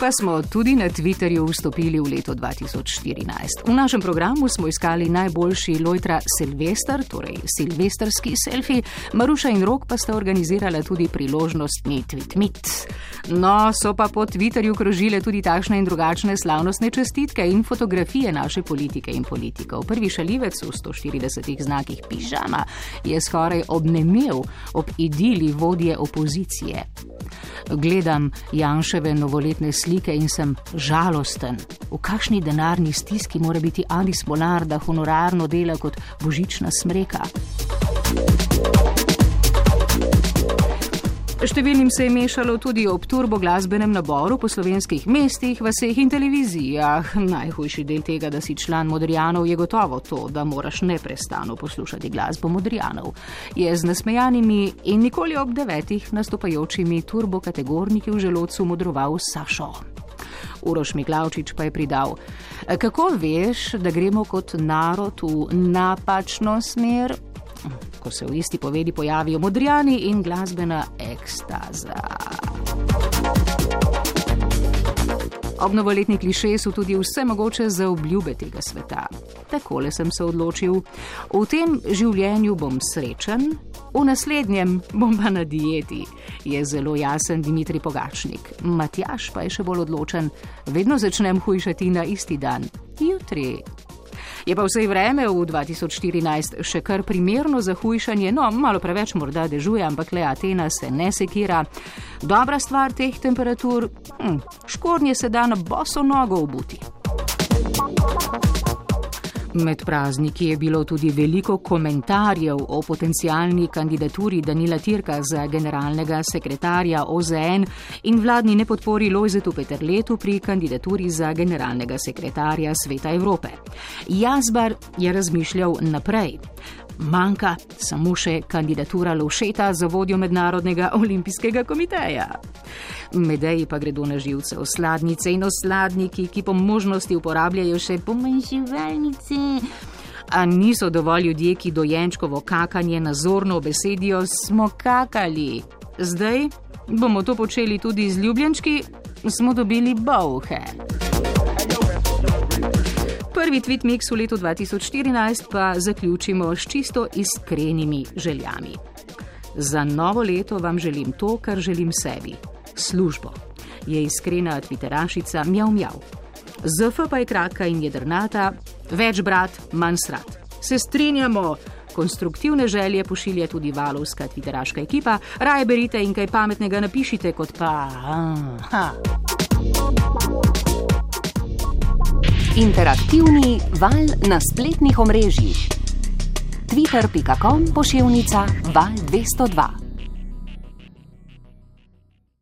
pa smo tudi na Twitterju vstopili v leto 2014. V našem programu smo iskali najboljši Lojtra Silvester, torej silvestrski selfie, Maruša in Rok pa sta organizirala tudi priložnostni tweet-meet. No, so pa po Twitterju krožile tudi takšne in drugačne slavnostne čestitke in fotografije naše politike in politikov. Prvi šalivec v 140 znakih pižama je skoraj obnemel ob idili vodje opozicije. Gledam Janševe novoletne slike in sem žalosten. V kakšni denarni stiski mora biti Ali Smolar, da honorarno dela kot božična smreka. Številnim se je mešalo tudi ob turbo glasbenem naboru po slovenskih mestih, vseh in televizijah. Najhujši del tega, da si član Modrijanov, je gotovo to, da moraš neprestano poslušati glasbo Modrijanov. Je z nasmejanimi in nikoli ob devetih nastopajočimi turbo kategorniki v želodcu modroval Sašo. Uroš Miklavčič pa je pridal: Kako veš, da gremo kot narod v napačno smer? Ko se v isti povedi pojavijo modrijani in glasbena ekstaza. Ob novoletni klišeji so tudi vse mogoče za obljube tega sveta. Takole sem se odločil: v tem življenju bom srečen, v naslednjem bom pa na dieti. Je zelo jasen Dimitri Pogačnik. Matjaš pa je še bolj odločen: vedno začnem hujšati na isti dan, jutri. Je pa vse vreme v 2014 še kar primerno za hujšanje, no, malo preveč morda dežuje, ampak le Atena se ne sekira. Dobra stvar teh temperatur, hm, škornje se da na boso nogo obuti. Med prazniki je bilo tudi veliko komentarjev o potencijalni kandidaturi Danila Tirka za generalnega sekretarja OZN in vladni nepodpori Lojzetu Peterletu pri kandidaturi za generalnega sekretarja Sveta Evrope. Jazbar je razmišljal naprej. Manjka samo še kandidatura Lovšeta za vodjo Mednarodnega olimpijskega komiteja. Medeji pa gredo na živce osladnice in osladniki, ki po možnosti uporabljajo še pomenživalnice. A niso dovolj ljudje, ki dojenčkovo kakanje nazorno besedijo, smo kakali. Zdaj bomo to počeli tudi z ljubljenčki, smo dobili bohe. Prvi tweet mix v letu 2014 pa zaključimo s čisto iskrenimi željami. Za novo leto vam želim to, kar želim sebi službo. Je iskrena Twitterašica Mjav Mjav. ZF pa je kratka in jedrnata, več brat, manj srat. Se strinjamo, konstruktivne želje pošilja tudi valovska Twitteraška ekipa, raje berite in kaj pametnega napišite, kot pa. Aha. Interaktivni val na spletnih omrežjih. Twitter.com pošiljka val 202.